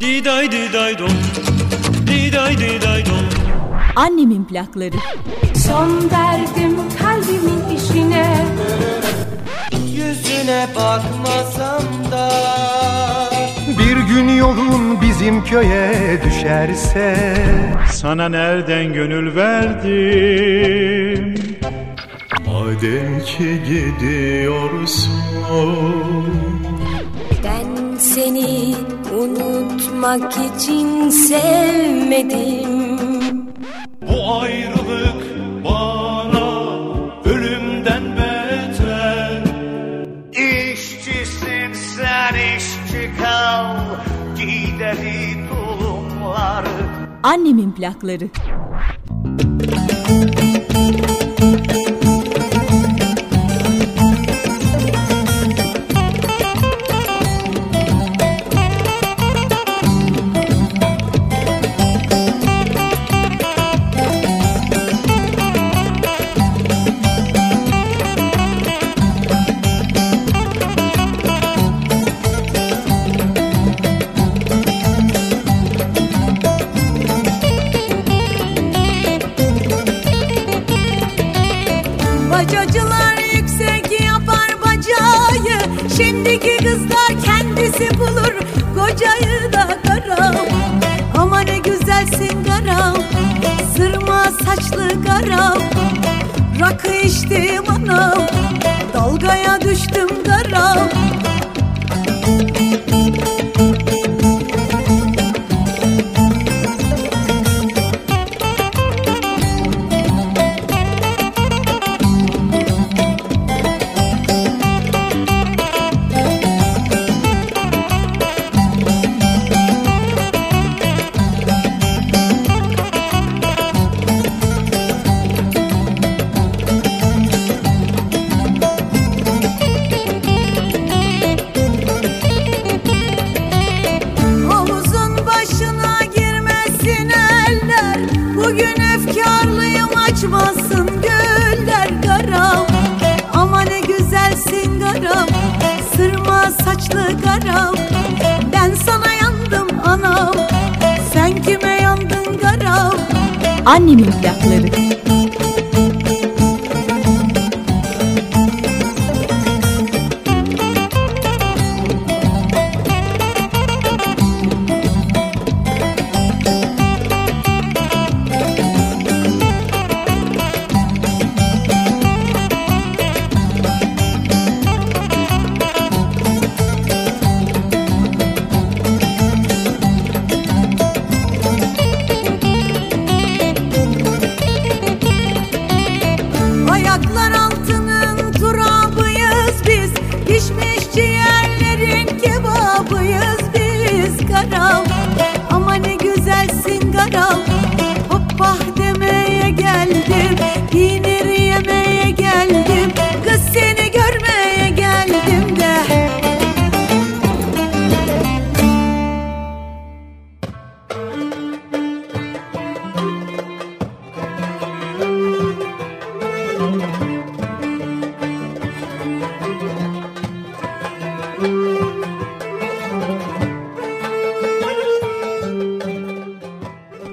Diday diday dom Diday diday dom Annemin plakları. Son verdim kalbimin işine. Yüzüne bakmasam da. Bir gün yolun bizim köye düşerse. Sana nereden gönül verdim? Madem ki gidiyorsun Ben seni unutmak için sevmedim. Bu ayrılık bana ölümden beter. İşçisin sen işçi kal. Gideri tulumları Annemin plakları. Bacacılar Rakı Annemin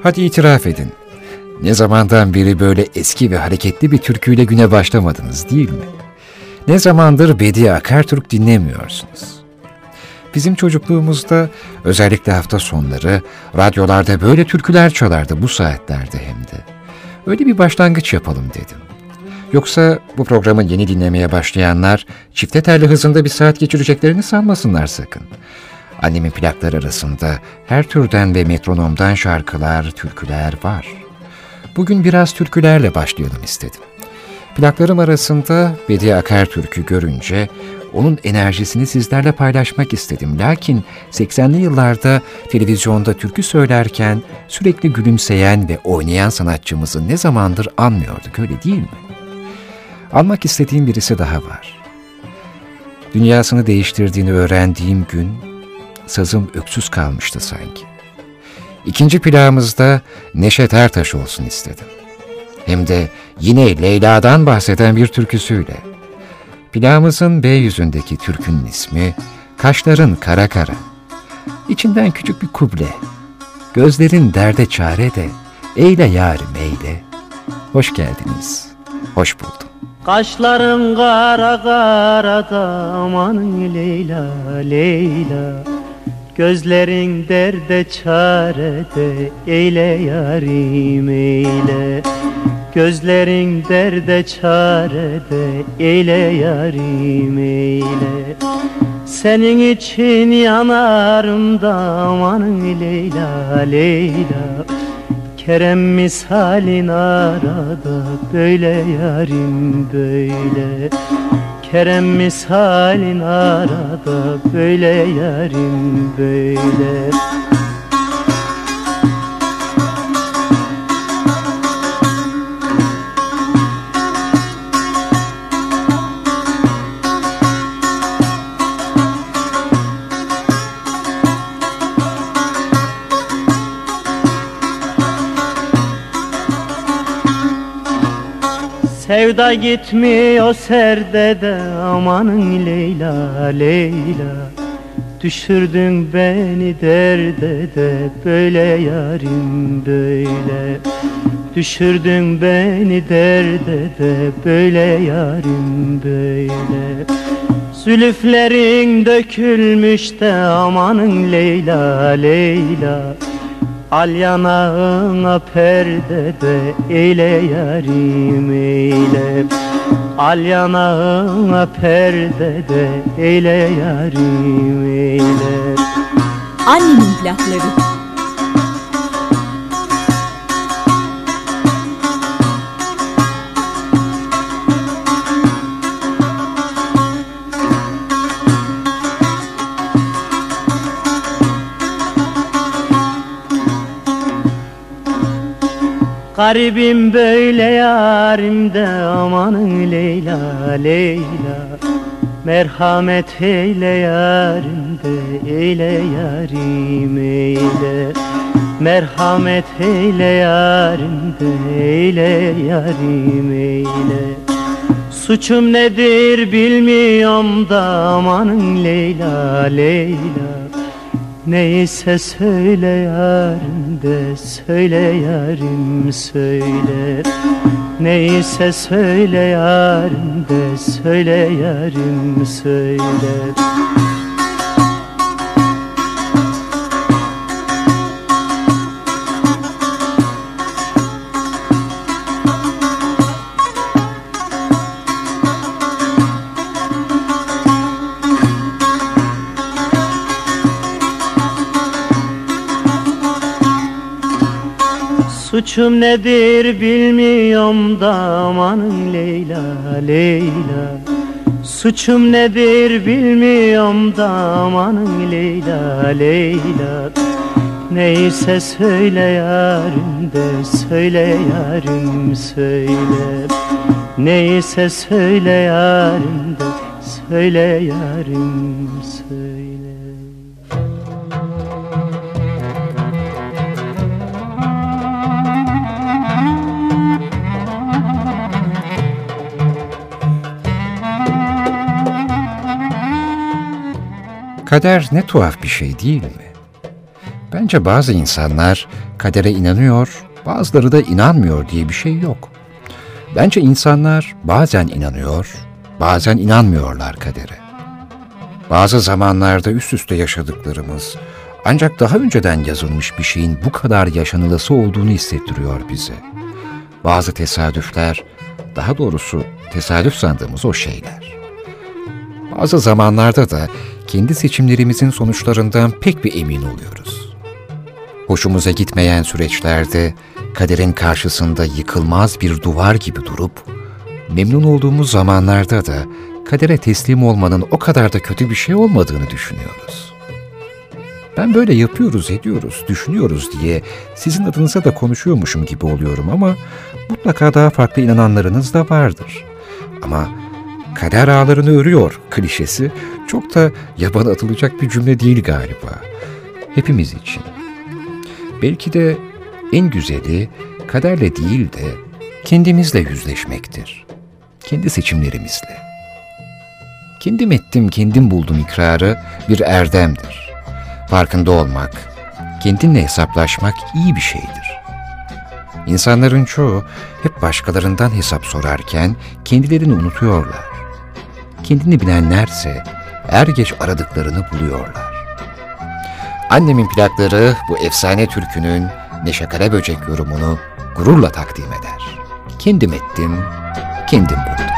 Hadi itiraf edin. Ne zamandan beri böyle eski ve hareketli bir türküyle güne başlamadınız değil mi? Ne zamandır Bediye Akartürk dinlemiyorsunuz? Bizim çocukluğumuzda özellikle hafta sonları radyolarda böyle türküler çalardı bu saatlerde hem de. Öyle bir başlangıç yapalım dedim. Yoksa bu programı yeni dinlemeye başlayanlar çifte telli hızında bir saat geçireceklerini sanmasınlar sakın. Annemin plakları arasında her türden ve metronomdan şarkılar, türküler var. Bugün biraz türkülerle başlayalım istedim. Plaklarım arasında Bediye Akartürk'ü görünce onun enerjisini sizlerle paylaşmak istedim. Lakin 80'li yıllarda televizyonda türkü söylerken sürekli gülümseyen ve oynayan sanatçımızı ne zamandır anmıyorduk öyle değil mi? Almak istediğim birisi daha var. Dünyasını değiştirdiğini öğrendiğim gün sazım öksüz kalmıştı sanki. İkinci plağımızda Neşet Ertaş olsun istedim. Hem de yine Leyla'dan bahseden bir türküsüyle. Plağımızın B yüzündeki türkünün ismi Kaşların Kara Kara. İçinden küçük bir kuble. Gözlerin derde çare de, eyle yarim eyle. Hoş geldiniz, hoş buldum. Kaşların kara kara da amanın Leyla Leyla Gözlerin derde çarede eyle yarim eyle. Gözlerin derde çarede eyle yarim eyle. Senin için yanarım da amanın Leyla Leyla. Kerem misalin arada böyle yarim böyle Kerem misalin arada böyle yarim böyle Sevda gitmiyor serde de amanın Leyla Leyla. Düşürdün beni derde de böyle yarim böyle. Düşürdün beni derde de böyle yarim böyle. Zülüflerin dökülmüş de amanın Leyla Leyla Al yanağına perde de eyle yarim eyle Al yanağına perde de eyle yarim eyle Annemin plakları. Garibim böyle yarim de amanın Leyla Leyla. Merhamet eyle yarim de eyle yarim eyle. Merhamet eyle yarim de eyle yarim eyle. Suçum nedir bilmiyorum da amanın Leyla Leyla Neyse söyle yarim de söyle yarim söyle. Neyse söyle yarim de söyle yarim söyle Suçum nedir bilmiyorum da amanın Leyla Leyla. Suçum nedir bilmiyorum da amanın Leyla Leyla. Neyse söyle yarim de söyle yarim söyle. Neyse söyle yarim de söyle yarim söyle Kader ne tuhaf bir şey değil mi? Bence bazı insanlar kadere inanıyor, bazıları da inanmıyor diye bir şey yok. Bence insanlar bazen inanıyor, bazen inanmıyorlar kadere. Bazı zamanlarda üst üste yaşadıklarımız ancak daha önceden yazılmış bir şeyin bu kadar yaşanılası olduğunu hissettiriyor bize. Bazı tesadüfler, daha doğrusu tesadüf sandığımız o şeyler. Bazı zamanlarda da kendi seçimlerimizin sonuçlarından pek bir emin oluyoruz. Hoşumuza gitmeyen süreçlerde kaderin karşısında yıkılmaz bir duvar gibi durup, memnun olduğumuz zamanlarda da kadere teslim olmanın o kadar da kötü bir şey olmadığını düşünüyoruz. Ben böyle yapıyoruz, ediyoruz, düşünüyoruz diye sizin adınıza da konuşuyormuşum gibi oluyorum ama mutlaka daha farklı inananlarınız da vardır. Ama kader ağlarını örüyor klişesi çok da yaban atılacak bir cümle değil galiba. Hepimiz için. Belki de en güzeli kaderle değil de kendimizle yüzleşmektir. Kendi seçimlerimizle. Kendim ettim, kendim buldum ikrarı bir erdemdir. Farkında olmak, kendinle hesaplaşmak iyi bir şeydir. İnsanların çoğu hep başkalarından hesap sorarken kendilerini unutuyorlar. Kendini bilenlerse er geç aradıklarını buluyorlar. Annemin plakları bu efsane türkünün Neşe Karaböcek yorumunu gururla takdim eder. Kendim ettim, kendim buldum.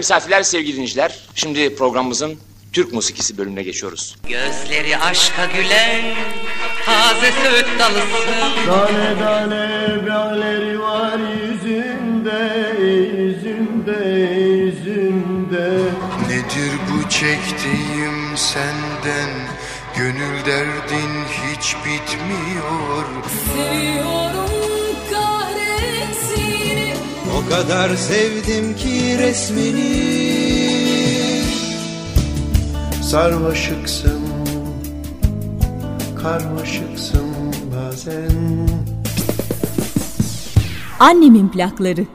Misafirler, sevgili dinleyiciler. Şimdi programımızın Türk musikisi bölümüne geçiyoruz. Gözleri aşka gülen taze söğüt dalısın Tane tane böğleri var yüzünde, yüzünde, yüzünde Nedir bu çektiğim senden Gönül derdin hiç bitmiyor Seviyorum kadar sevdim ki resmini Sarmaşıksın Karmaşıksın bazen Annemin plakları.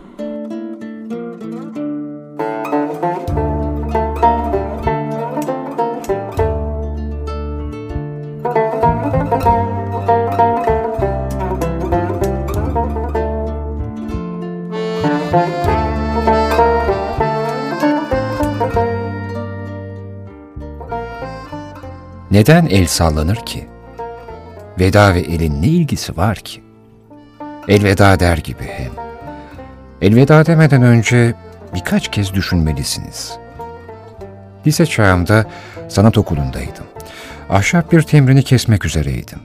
Neden el sallanır ki? Veda ve elin ne ilgisi var ki? Elveda der gibi hem. Elveda demeden önce birkaç kez düşünmelisiniz. Lise çağımda sanat okulundaydım. Ahşap bir temrini kesmek üzereydim.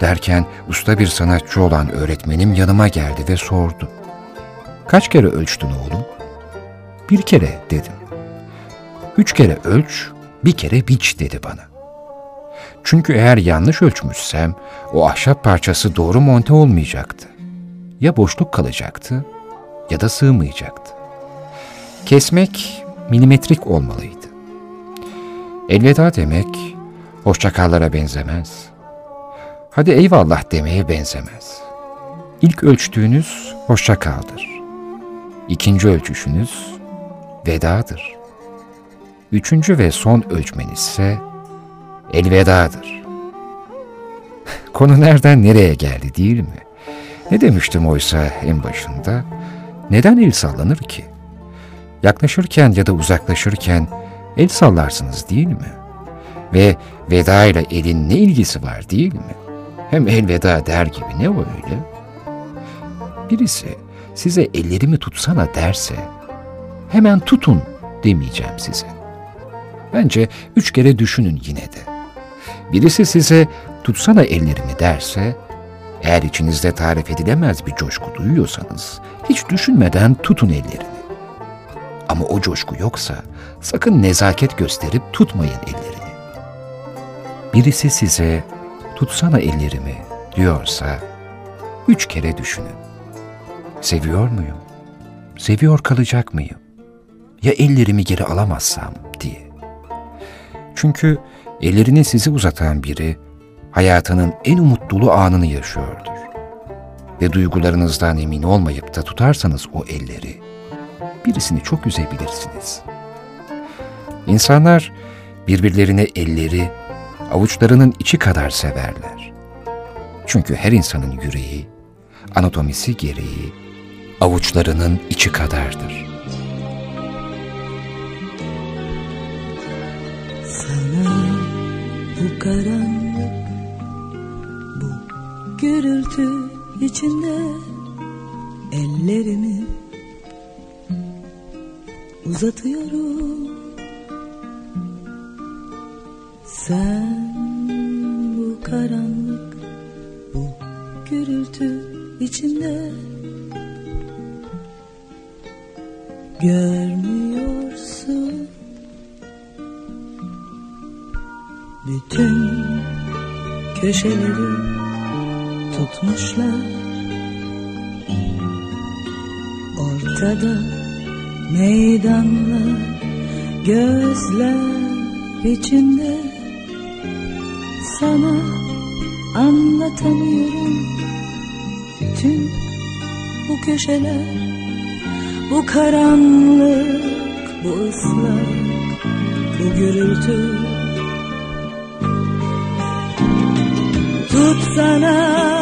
Derken usta bir sanatçı olan öğretmenim yanıma geldi ve sordu. Kaç kere ölçtün oğlum? Bir kere dedim. Üç kere ölç, Bir kere biç dedi bana. Çünkü eğer yanlış ölçmüşsem o ahşap parçası doğru monte olmayacaktı. Ya boşluk kalacaktı ya da sığmayacaktı. Kesmek milimetrik olmalıydı. Elveda demek hoşçakallara benzemez. Hadi eyvallah demeye benzemez. İlk ölçtüğünüz hoşça kaldır. İkinci ölçüşünüz vedadır. Üçüncü ve son ölçmeniz ise elvedadır. Konu nereden nereye geldi değil mi? Ne demiştim oysa en başında? Neden el sallanır ki? Yaklaşırken ya da uzaklaşırken el sallarsınız değil mi? Ve veda ile elin ne ilgisi var değil mi? Hem elveda der gibi ne o öyle? Birisi size ellerimi tutsana derse hemen tutun demeyeceğim size. Bence üç kere düşünün yine de. Birisi size tutsana ellerimi derse eğer içinizde tarif edilemez bir coşku duyuyorsanız hiç düşünmeden tutun ellerini. Ama o coşku yoksa sakın nezaket gösterip tutmayın ellerini. Birisi size tutsana ellerimi diyorsa üç kere düşünün. Seviyor muyum? Seviyor kalacak mıyım? Ya ellerimi geri alamazsam diye. Çünkü ellerini sizi uzatan biri hayatının en umut dolu anını yaşıyordur. Ve duygularınızdan emin olmayıp da tutarsanız o elleri, birisini çok üzebilirsiniz. İnsanlar birbirlerine elleri, avuçlarının içi kadar severler. Çünkü her insanın yüreği, anatomisi gereği avuçlarının içi kadardır. Bu karanlık, bu gürültü içinde ellerimi uzatıyorum. Sen bu karanlık, bu gürültü içinde görmüyorsun. Bütün köşeleri tutmuşlar. Ortada meydanlar gözler içinde. Sana anlatamıyorum bütün bu köşeler. Bu karanlık, bu ıslak, bu gürültü Tutsana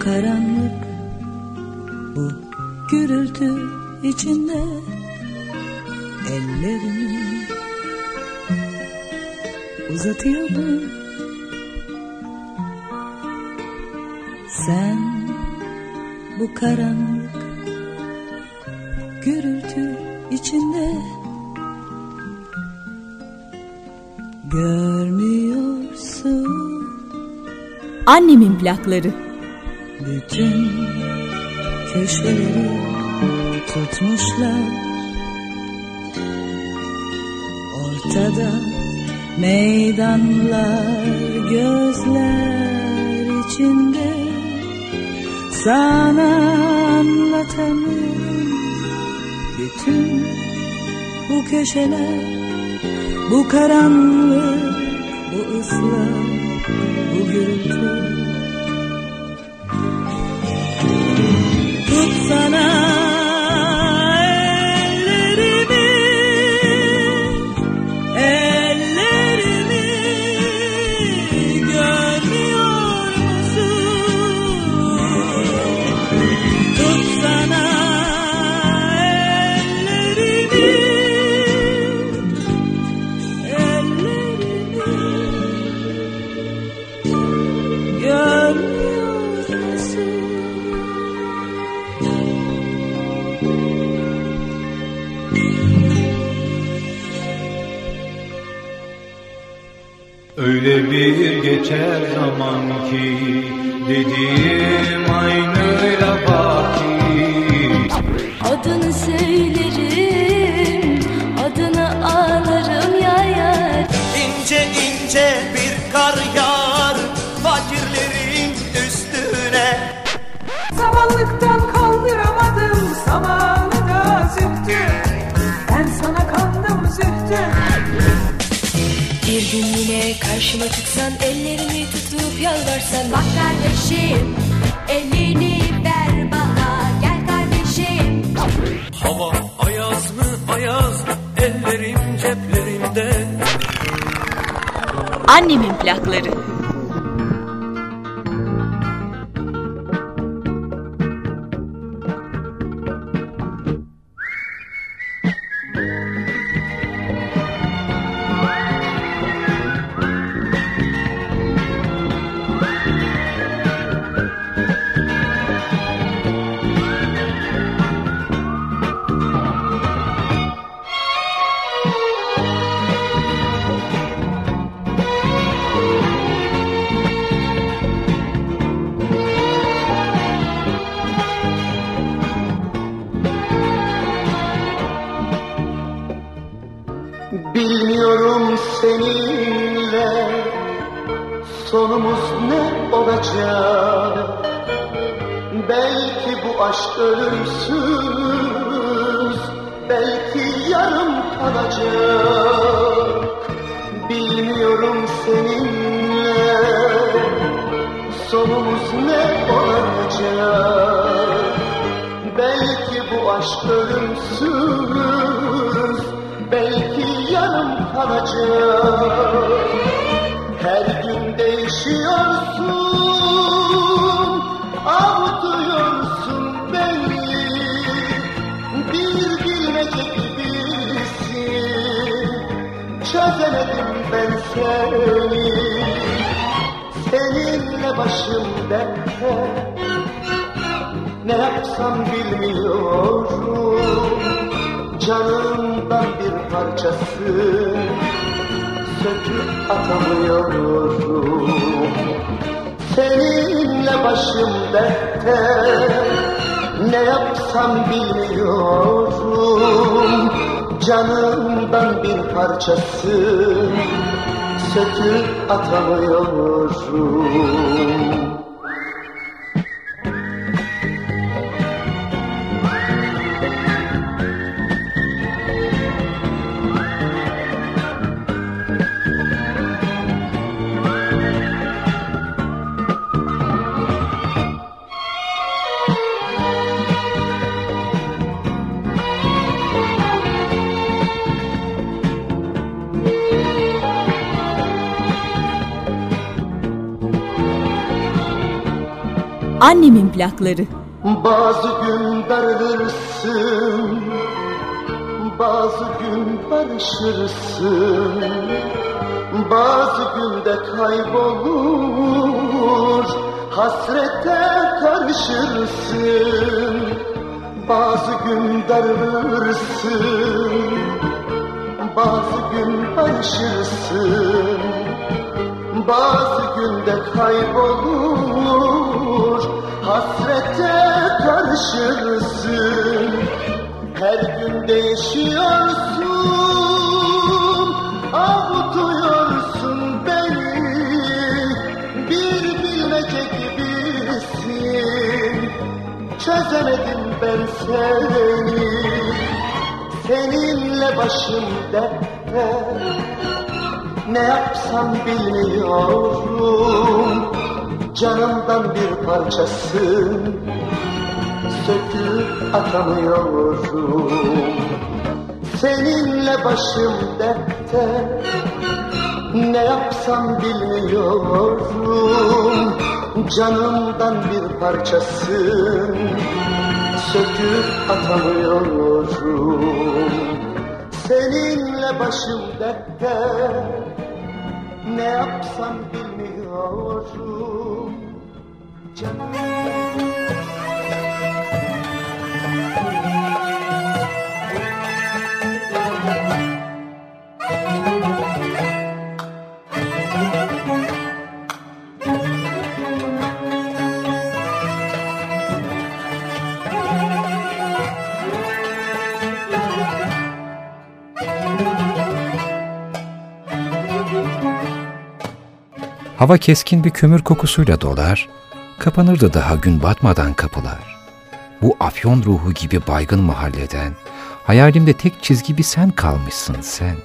karanlık, bu gürültü içinde ellerimi uzatıyorum. Sen bu karanlık, gürültü içinde görmüyorsun. Annemin plakları. Bütün köşeleri tutmuşlar. Ortada meydanlar gözler içinde. Sana anlatamıyorum bütün bu köşeler. Bu karanlık, bu ıslak, bu gürültü geçer zaman ki Dediğim aynıyla baki Adını söylerim gün yine karşıma çıksan Ellerimi tutup yalvarsan. Bak kardeşim elini ver bana Gel kardeşim. Hava ayaz mı ayaz Ellerim ceplerimde. Annemin plakları. Belki bu aşk ölümsüz Belki yarım kalacak. Her gün değişiyorsun Avutuyorsun beni. Bir bilmece gibisin Çözemedim ben seni. Seninle başım dertte Ne yapsam bilmiyorum. Canımdan bir parçası. Söküp atamıyorum. Seninle başım dertte. Ne yapsam bilmiyorum. Canımdan bir parçası. Söküp atamıyorum Annemin plakları. Bazı gün darılırsın Bazı gün barışırsın Bazı günde kaybolur Hasrete karışırsın Bazı gün darılırsın Bazı gün barışırsın Bazı günde kaybolur Hasrete karışırsın. Her gün değişiyorsun. Avutuyorsun beni. Bir bilmece gibisin. Çözemedim ben seni. Seninle başım dertte. Ne yapsam bilmiyorum Canımdan bir parçasın. Söküp atamıyorum Seninle başım dertte. Ne yapsam bilmiyorum Canımdan bir parçasın. Söküp atamıyorum Seninle başım dertte. Ne yapsam bilmiyorum Hava keskin bir kömür kokusuyla dolar, kapanırdı daha gün batmadan kapılar. Bu afyon ruhu gibi baygın mahalleden, hayalimde tek çizgi bir sen kalmışsın sen.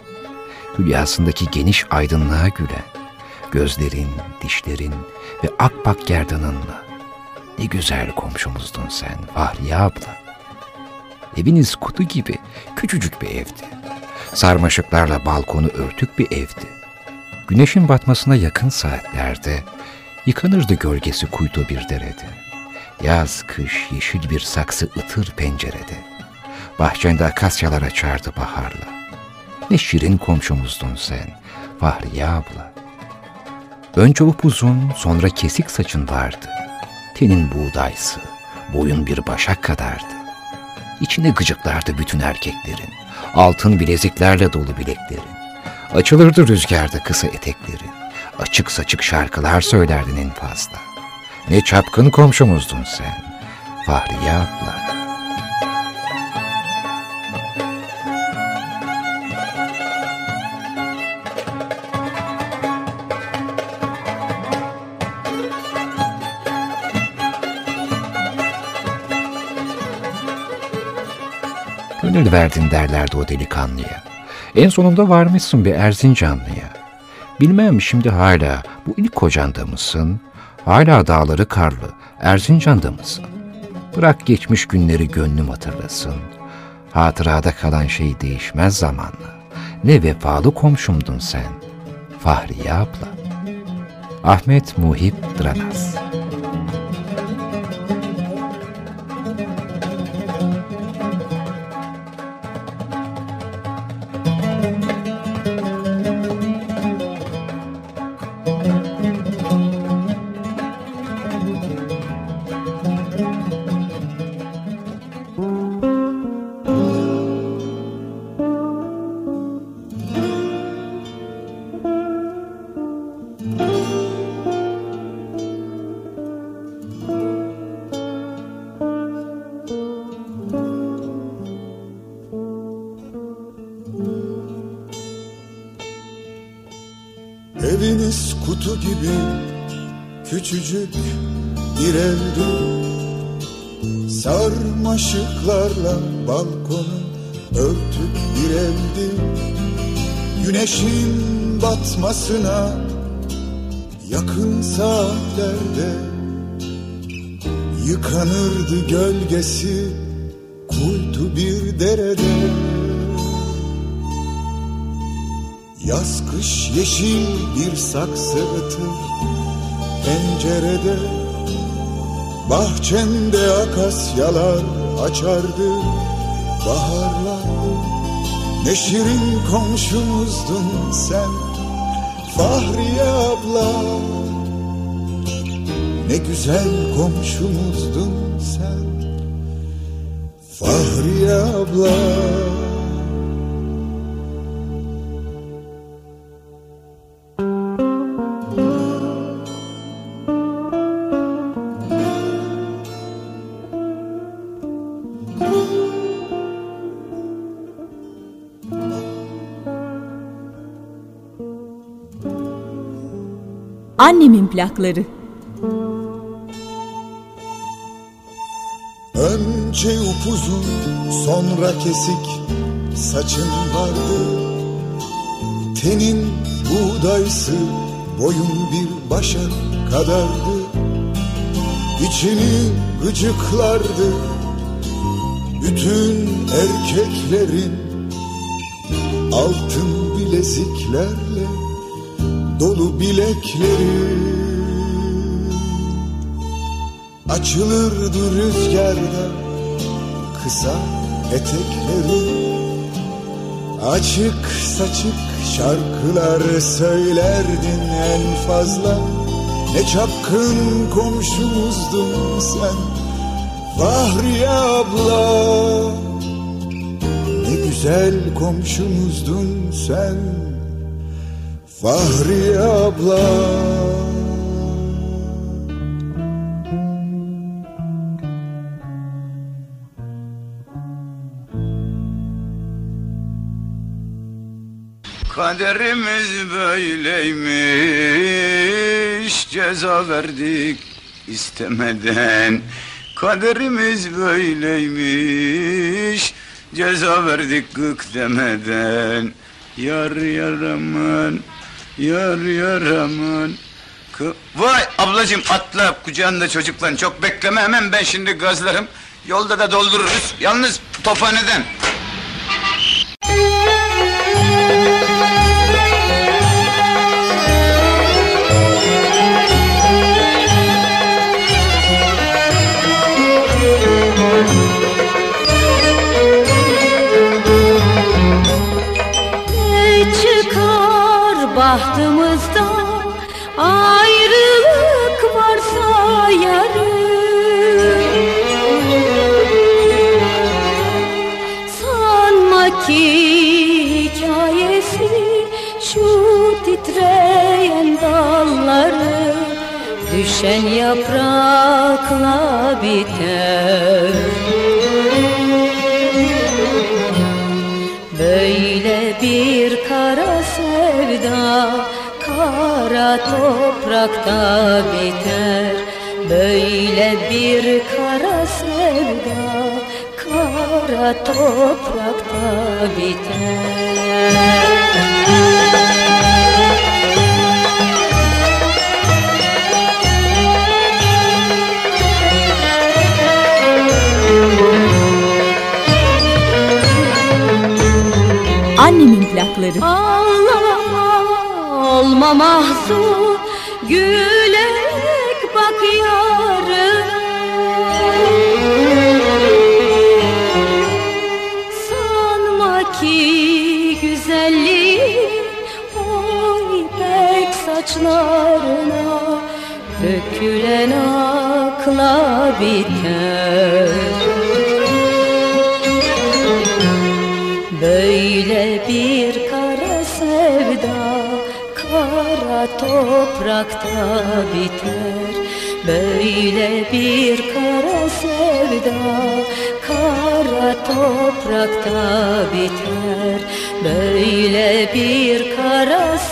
Hülyasındaki geniş aydınlığa gülen, gözlerin, dişlerin ve akbak gerdanınla. Ne güzel komşumuzdun sen Fahriye abla. Eviniz kutu gibi küçücük bir evdi. Sarmaşıklarla balkonu örtük bir evdi. Güneşin batmasına yakın saatlerde yıkanırdı gölgesi kuytu bir derede. Yaz, kış, yeşil bir saksı ıtır pencerede. Bahçende akasyalar açardı baharla. Ne şirin komşumuzdun sen, Fahriye abla. Önce upuzun, sonra kesik saçın vardı. Tenin buğdaysı, boyun bir başak kadardı. İçine gıcıklardı bütün erkeklerin. Altın bileziklerle dolu bileklerin. Açılırdı rüzgarda kısa eteklerin. Açık saçık şarkılar söylerdin en fazla. Ne çapkın komşumuzdun sen, Fahriye abla. Gönül verdin derlerdi o delikanlıya. En sonunda varmışsın bir Erzincanlıya. Bilmem şimdi hala bu ilk kocanda mısın? Hala dağları karlı, Erzincan'da mısın? Bırak geçmiş günleri gönlüm hatırlasın. Hatırada kalan şey değişmez zamanla. Ne vefalı komşumdun sen, Fahriye abla. Ahmet Muhip Dranaz kutu gibi küçücük bir evdi Sarmaşıklarla balkonu örtük bir evdi Güneşin batmasına yakın saatlerde Yıkanırdı gölgesi kuytu bir derede Yaz kış yeşil bir saksı ıtır pencerede Bahçende akasyalar açardı. Baharlar Ne şirin komşumuzdun sen. Fahriye abla Ne güzel komşumuzdun sen. Fahriye abla Annemin plakları. Önce upuzun sonra kesik saçın vardı. Tenin buğdaysı boyun bir başak kadardı. İçini gıcıklardı bütün erkeklerin. Altın bileziklerle dolu bilekleri. Açılırdı rüzgarda kısa etekleri. Açık saçık şarkılar söylerdin en fazla. Ne çapkın komşumuzdun sen Fahriye abla. Ne güzel komşumuzdun sen Fahriye abla. Kaderimiz böyleymiş Ceza verdik istemeden. Kaderimiz böyleymiş Ceza verdik gık demeden. Yar yaraman Yar yaraman Kı- Vay ablacığım atla kucağında çocukla çok bekleme hemen ben şimdi gazlarım. Yolda da doldururuz. Yalnız tophaneden. Ne hikayesi şu titreyen dalları Düşen yaprakla biter. Böyle bir kara sevda Kara toprakta biter. Böyle bir kara sevda Kara toprakta Annemin plakları. Ağlama olma mahzun Gülerek toprakta biter. Böyle bir kara sevda Kara toprakta biter. Böyle bir kara sevda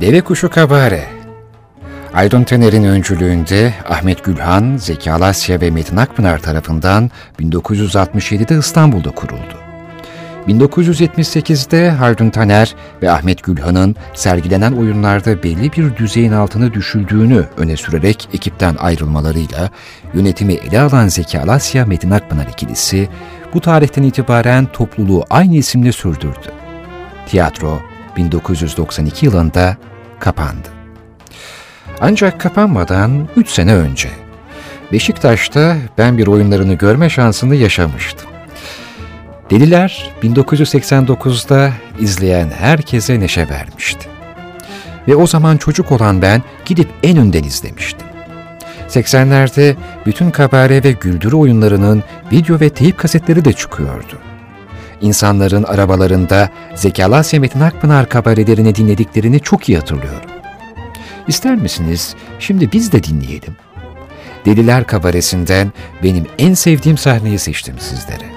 Deve Kuşu Kabare Aydın Tener'in öncülüğünde Ahmet Gülhan, Zeki Alasya ve Metin Akpınar tarafından 1967'de İstanbul'da kuruldu. 1978'de Haldun Taner ve Ahmet Gülhan'ın sergilenen oyunlarda belli bir düzeyin altına düşüldüğünü öne sürerek ekipten ayrılmalarıyla yönetimi ele alan Zeki Alasya Metin Akpınar ikilisi bu tarihten itibaren topluluğu aynı isimle sürdürdü. Tiyatro 1992 yılında kapandı. Ancak kapanmadan 3 sene önce Beşiktaş'ta ben bir oyunlarını görme şansını yaşamıştım. Deliler 1989'da izleyen herkese neşe vermişti. Ve o zaman çocuk olan ben gidip en önden izlemiştim. 80'lerde bütün kabare ve güldürü oyunlarının video ve teyip kasetleri de çıkıyordu. İnsanların arabalarında Zeki Alasya Metin Akpınar kabarelerini dinlediklerini çok iyi hatırlıyorum. İster misiniz şimdi biz de dinleyelim. Deliler kabaresinden benim en sevdiğim sahneyi seçtim sizlere.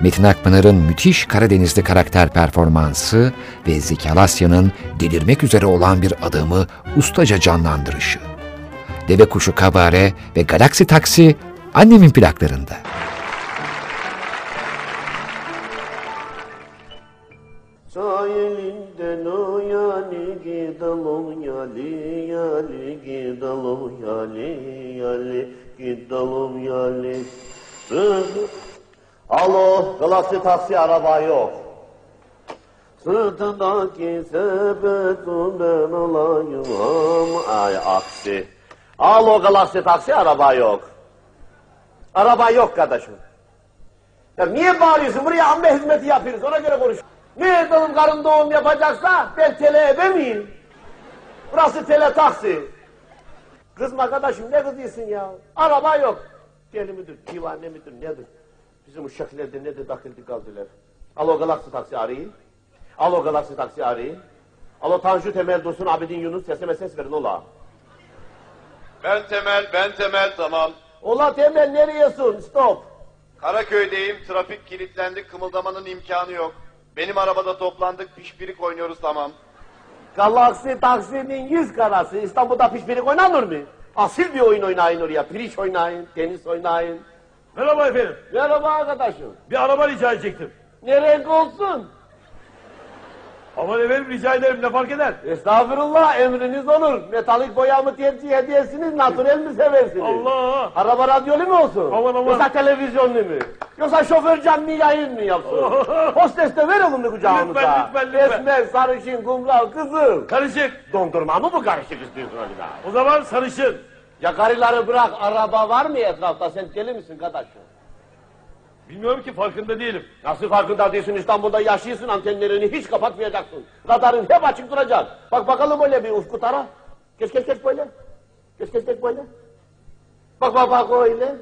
Metin Akpınar'ın müthiş Karadenizli karakter performansı ve Zeki Alasya'nın delirmek üzere olan bir adamı ustaca canlandırışı. Deve Kuşu Kabare ve Galaksi Taksi annemin plaklarında. Sağ elinden o yali gidalım yali yali gidalım yali yali gidalım yali Alo Galaksi taksi araba yok Sırtındaki sepetinden alayım ay aksi Alo Galaksi taksi araba yok Araba yok kardeşim ya niye bağırıyorsun? Buraya amme hizmeti yapıyoruz. Ona göre konuş. Ne edelim karın doğum yapacaksa ben tele ebe miyim? Burası tele taksi. Kızma arkadaşım ne kızıyorsun ya? Araba yok. Deli midir, divane midir, nedir? Bizim uşaklarda ne de takıldı kaldılar. Alo Galaxy taksi arayın. Alo Galaxy taksi arayın. Alo Tanju Temel Dursun Abidin Yunus sesime ses verin ola. Ben Temel, ben Temel tamam. Ola Temel nereyesin? Stop. Karaköy'deyim, trafik kilitlendi, kımıldamanın imkanı yok. Benim arabada toplandık, pişpirik oynuyoruz tamam. Galaxy taksinin yüz karası. İstanbul'da pişpirik oynanır mı? Asil bir oyun oynayın oraya. Piriç oynayın, tenis oynayın. Merhaba efendim. Merhaba arkadaşım. Bir araba rica edecektim. Ne renk olsun? Aman efendim rica ederim ne fark eder? Estağfurullah emriniz olur. Metalik boya mı tercih ediyorsunuz, natürel mi seversiniz? Allah! Araba radyolu mu olsun? Aman aman. Yoksa televizyonlu mu? Yoksa şoför canlı yayın mı yapsın? Hostes de ver oğlunu kucağımıza. Lütfen, lütfen, lütfen. Esmer, sarışın, kumral, kızıl. Karışık. Dondurma mı bu karışık istiyorsun acaba? O zaman sarışın. Ya karıları bırak, araba var mı etrafta? Sen deli misin kardeşim? Bilmiyorum ki farkında değilim. Nasıl farkında değilsin İstanbul'da yaşıyorsun antenlerini hiç kapatmayacaksın. Radarın hep açık duracak. Bak bakalım öyle bir ufku tara. Geç geç geç böyle. Geç geç geç böyle. Bak bak bak öyle.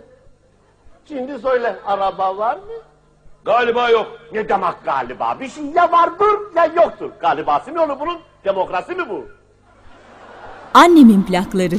Şimdi söyle araba var mı? Galiba yok. Ne demek galiba? Bir şey ya vardır ya yoktur. Galibası mı olur bunun? Demokrasi mi bu? Annemin plakları.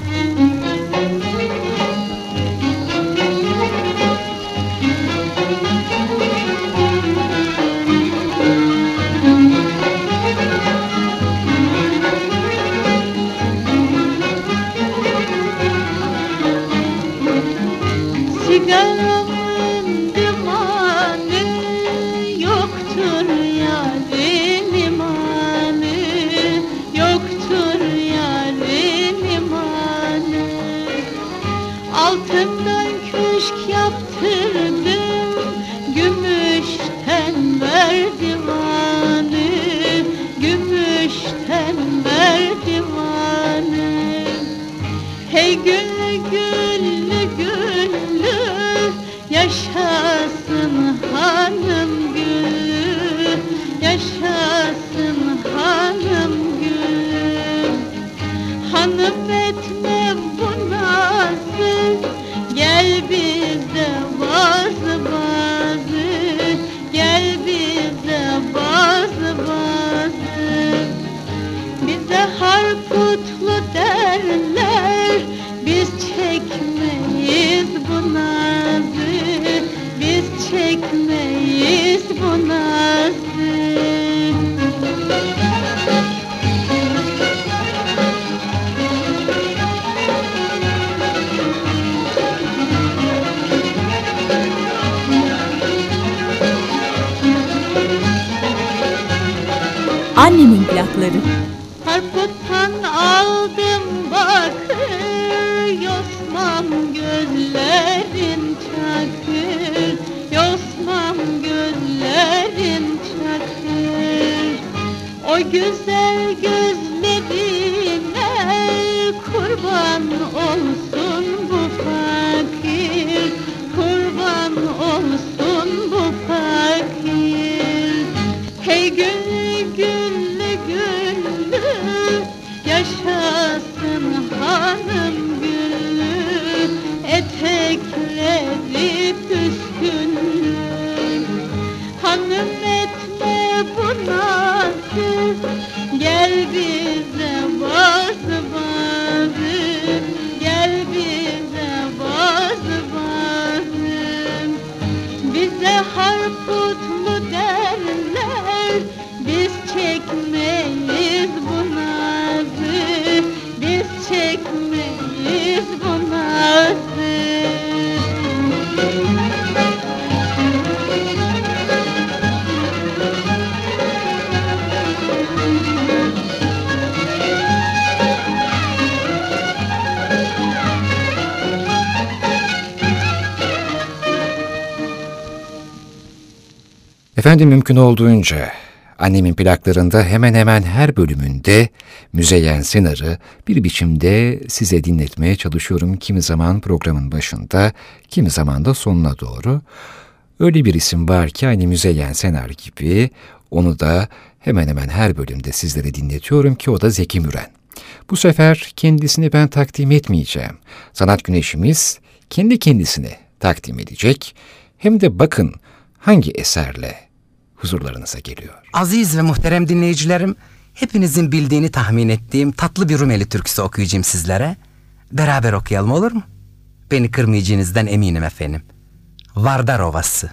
O güzel gözlerine Efendim mümkün olduğunca annemin plaklarında hemen hemen her bölümünde Müzeyyen Senar'ı bir biçimde size dinletmeye çalışıyorum. Kimi zaman programın başında, kimi zaman da sonuna doğru. Öyle bir isim var ki aynı Müzeyyen Senar gibi onu da hemen hemen her bölümde sizlere dinletiyorum ki o da Zeki Müren. Bu sefer kendisini ben takdim etmeyeceğim. Sanat güneşimiz kendi kendisini takdim edecek. Hem de bakın hangi eserle huzurlarınıza geliyor. Aziz ve muhterem dinleyicilerim, hepinizin bildiğini tahmin ettiğim tatlı bir Rumeli türküsü okuyacağım sizlere. Beraber okuyalım olur mu? Beni kırmayacağınızdan eminim efendim. Vardar Ovası.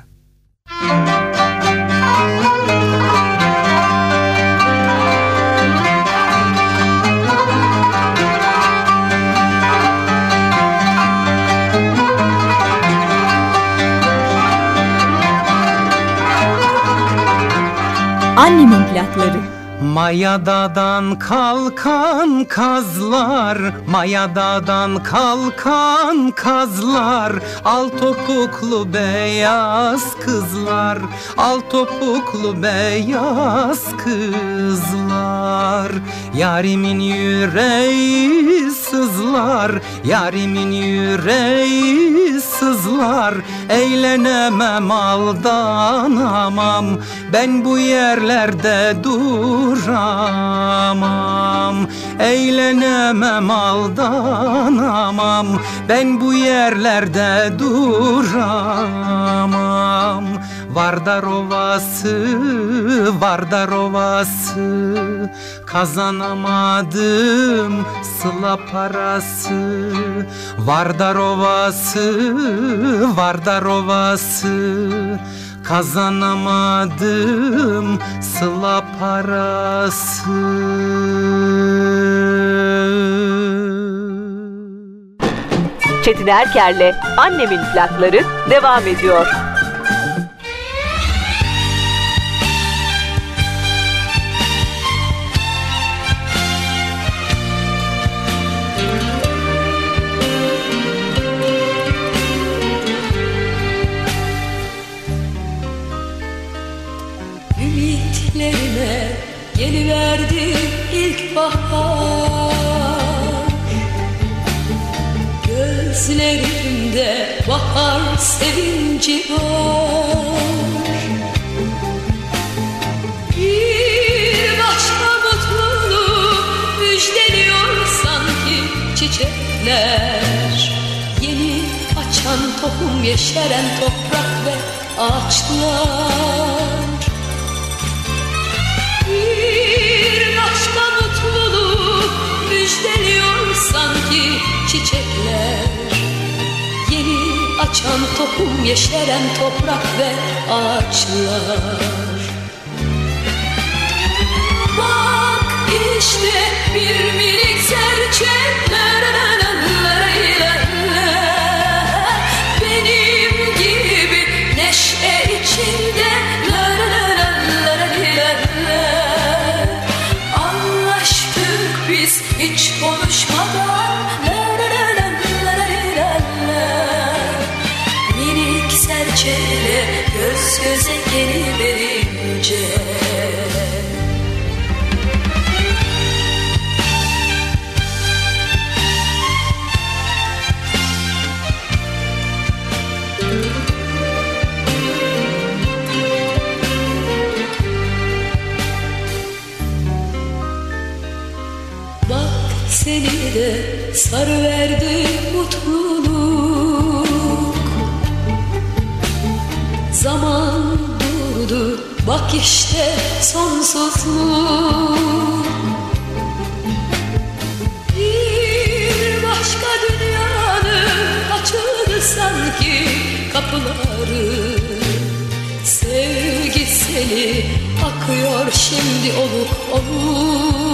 Annemin plakları. Mayadadan kalkan kazlar Mayadadan kalkan kazlar. Al topuklu beyaz kızlar Al topuklu beyaz kızlar. Yarimin yüreği sızlar Yarimin yüreği sızlar. Eğlenemem aldanamam Ben bu yerlerde duramam Eğlenemem aldanamam. Ben bu yerlerde duramam. Vardar Ovası, Vardar Ovası Kazanamadım sıla parası. Vardar Ovası, Vardar Ovası Kazanamadım sıla parası Çetin Erker'le Annemin plakları devam ediyor. Geliverdi ilk bahar. Gözlerimde bahar sevinci var. Bir başka mutluluk müjdeliyor sanki çiçekler. Yeni açan tohum yeşeren toprak ve ağaçlar çiçekler. Yeni açan tohum yeşeren toprak ve ağaçlar. Bak işte bir minik serçe de sarıverdi mutluluk. Zaman durdu bak işte sonsuzluk. Bir başka dünyanın açıldı sanki kapıları Sevgi seni akıyor şimdi oluk oluk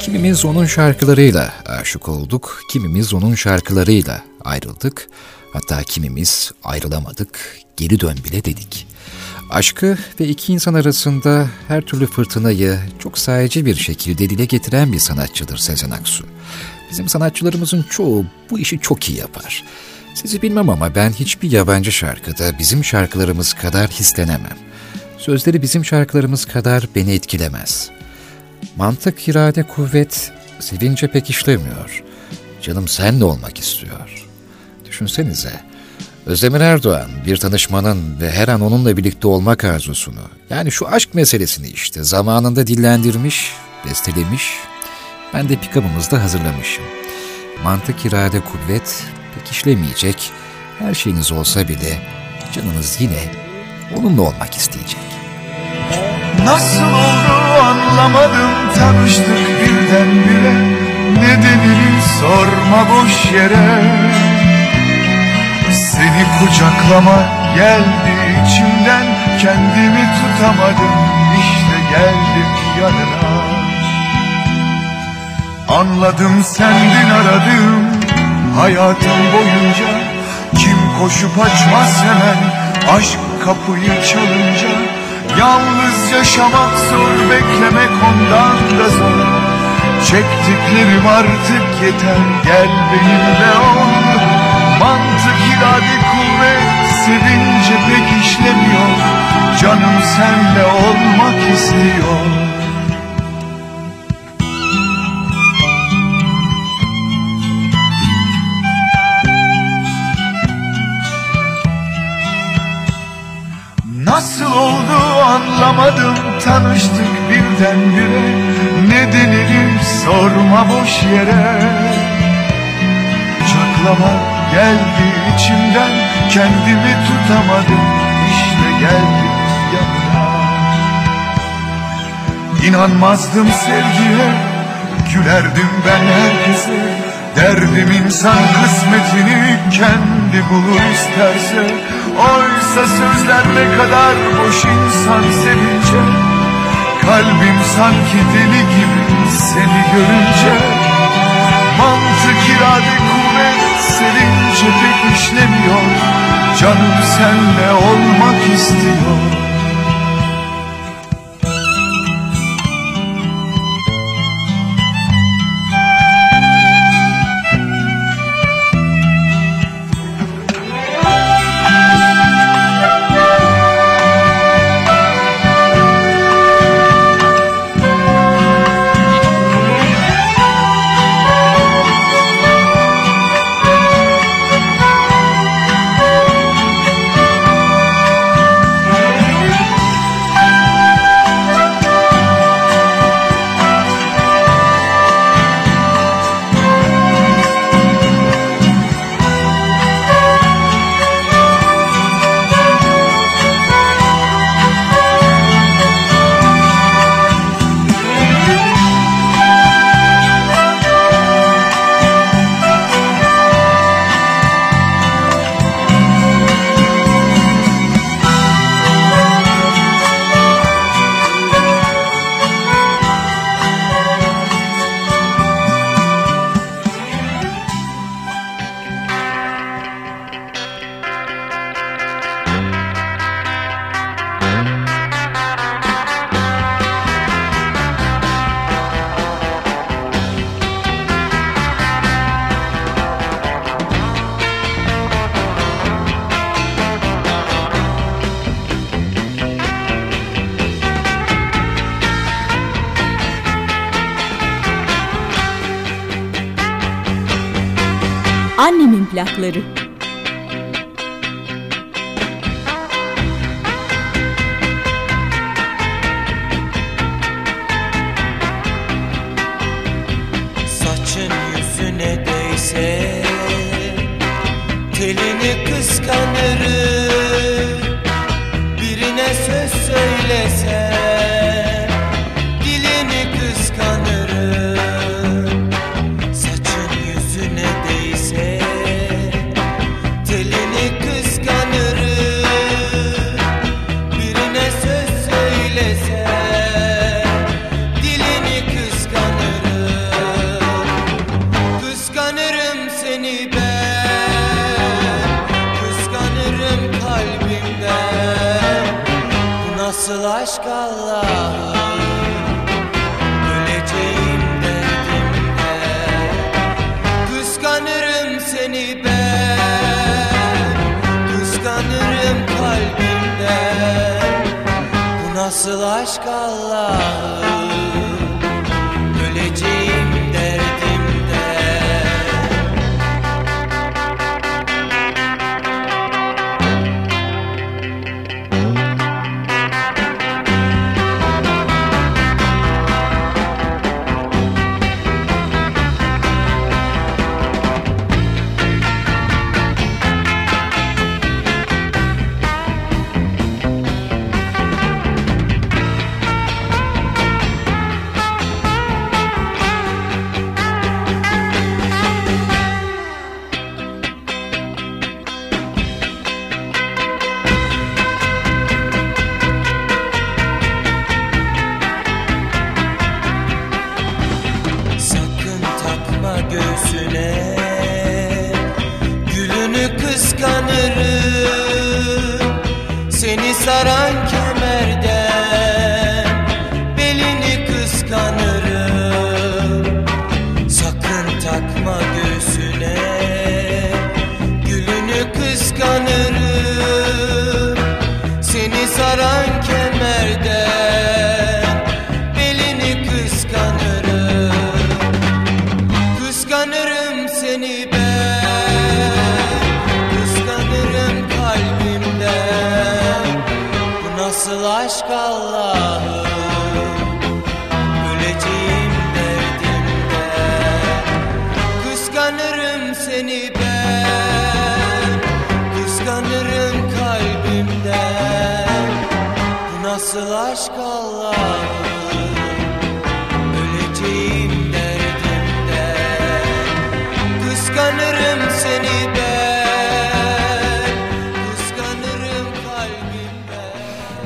Kimimiz onun şarkılarıyla aşık olduk, kimimiz onun şarkılarıyla ayrıldık. Hatta kimimiz ayrılamadık, geri dön bile dedik. Aşkı ve iki insan arasında her türlü fırtınayı çok sadece bir şekilde dile getiren bir sanatçıdır Sezen Aksu. Bizim sanatçılarımızın çoğu bu işi çok iyi yapar. Sizi bilmem ama ben hiçbir yabancı şarkıda bizim şarkılarımız kadar hislenemem. Sözleri bizim şarkılarımız kadar beni etkilemez. Mantık, irade, kuvvet sevince pek işlemiyor. Canım senle olmak istiyor. Düşünsenize, Özdemir Erdoğan bir tanışmanın ve her an onunla birlikte olmak arzusunu, yani şu aşk meselesini işte zamanında dillendirmiş, bestelemiş, ben de pick-up'ımızda hazırlamışım. Mantık, irade, kuvvet pek işlemeyecek, her şeyiniz olsa bile canınız yine onunla olmak isteyecek. Nasıl oldu anlamadım tanıştık birdenbire Nedenini sorma boş yere. Seni kucaklama geldi içimden Kendimi tutamadım işte geldim yanına. Anladım sendin aradım hayatım boyunca Kim koşup açmaz hemen aşk kapıyı çalınca. Yalnız yaşamak zor beklemek ondan da zor Çektiklerim artık yeter. Gel benimle ol. Mantık irade kuvvet sevince pek işlemiyor. Canım senle olmak istiyor. Nasıl oldu anlamadım. Tanıştık birdenbire. Nedenini sorma boş yere. Çaklama geldi içimden. Kendimi tutamadım işte geldim yanına. İnanmazdım sevgiye gülerdim ben herkese. Derdim insan kısmetini kendi bulur isterse. Oysa sözler ne kadar boş insan sevince Kalbim sanki deli gibi seni görünce Mantık irade kuvvet sevince pek işlemiyor. Canım senle olmak değse Telini kıskanırım nasıl aşk Allah'ım Seni saran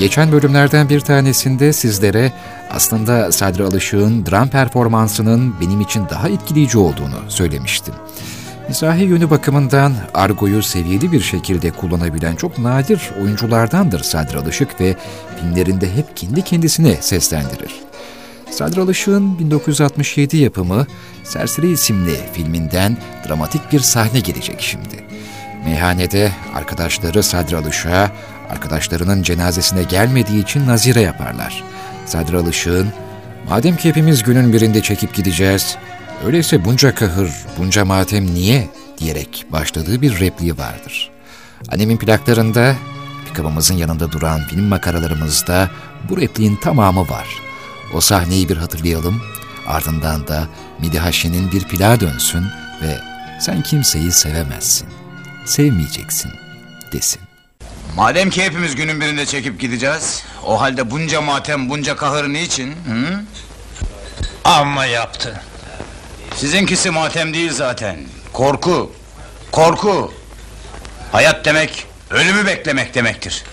Geçen bölümlerden bir tanesinde sizlere aslında Sadri Alışık'ın dram performansının benim için daha etkileyici olduğunu söylemiştim. Mizahi yönü bakımından argoyu seviyeli bir şekilde kullanabilen çok nadir oyunculardandır Sadri Alışık ve filmlerinde hep kendi kendisine seslendirir. Sadri Alışık'ın 1967 yapımı Serseri isimli filminden dramatik bir sahne gelecek şimdi. Meyhanede arkadaşları Sadri Alışık'a arkadaşlarının cenazesine gelmediği için nazire yaparlar. Sadri Alışık'ın madem ki hepimiz günün birinde çekip gideceğiz, öyleyse bunca kahır, bunca matem niye diyerek başladığı bir repliği vardır. Annemin plaklarında, pikabımızın yanında duran film makaralarımızda bu repliğin tamamı var. O sahneyi bir hatırlayalım, ardından da Midihaşe'nin bir plağa dönsün ve sen kimseyi sevemezsin, sevmeyeceksin desin. Madem ki hepimiz günün birinde çekip gideceğiz, o halde bunca matem, bunca kahır niçin? Hı? Amma yaptı. Sizinkisi matem değil zaten. Korku. Korku. Hayat demek, ölümü beklemek demektir.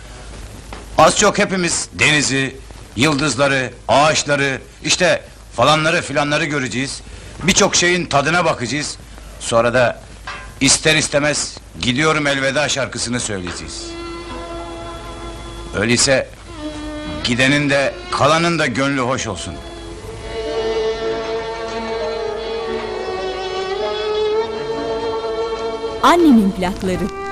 Az çok hepimiz denizi, yıldızları, ağaçları, işte falanları filanları göreceğiz. Birçok şeyin tadına bakacağız. Sonra da ister istemez gidiyorum elveda şarkısını söyleyeceğiz. Öyleyse gidenin de kalanın da gönlü hoş olsun. Annemin plakları.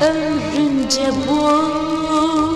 Ömrünce bu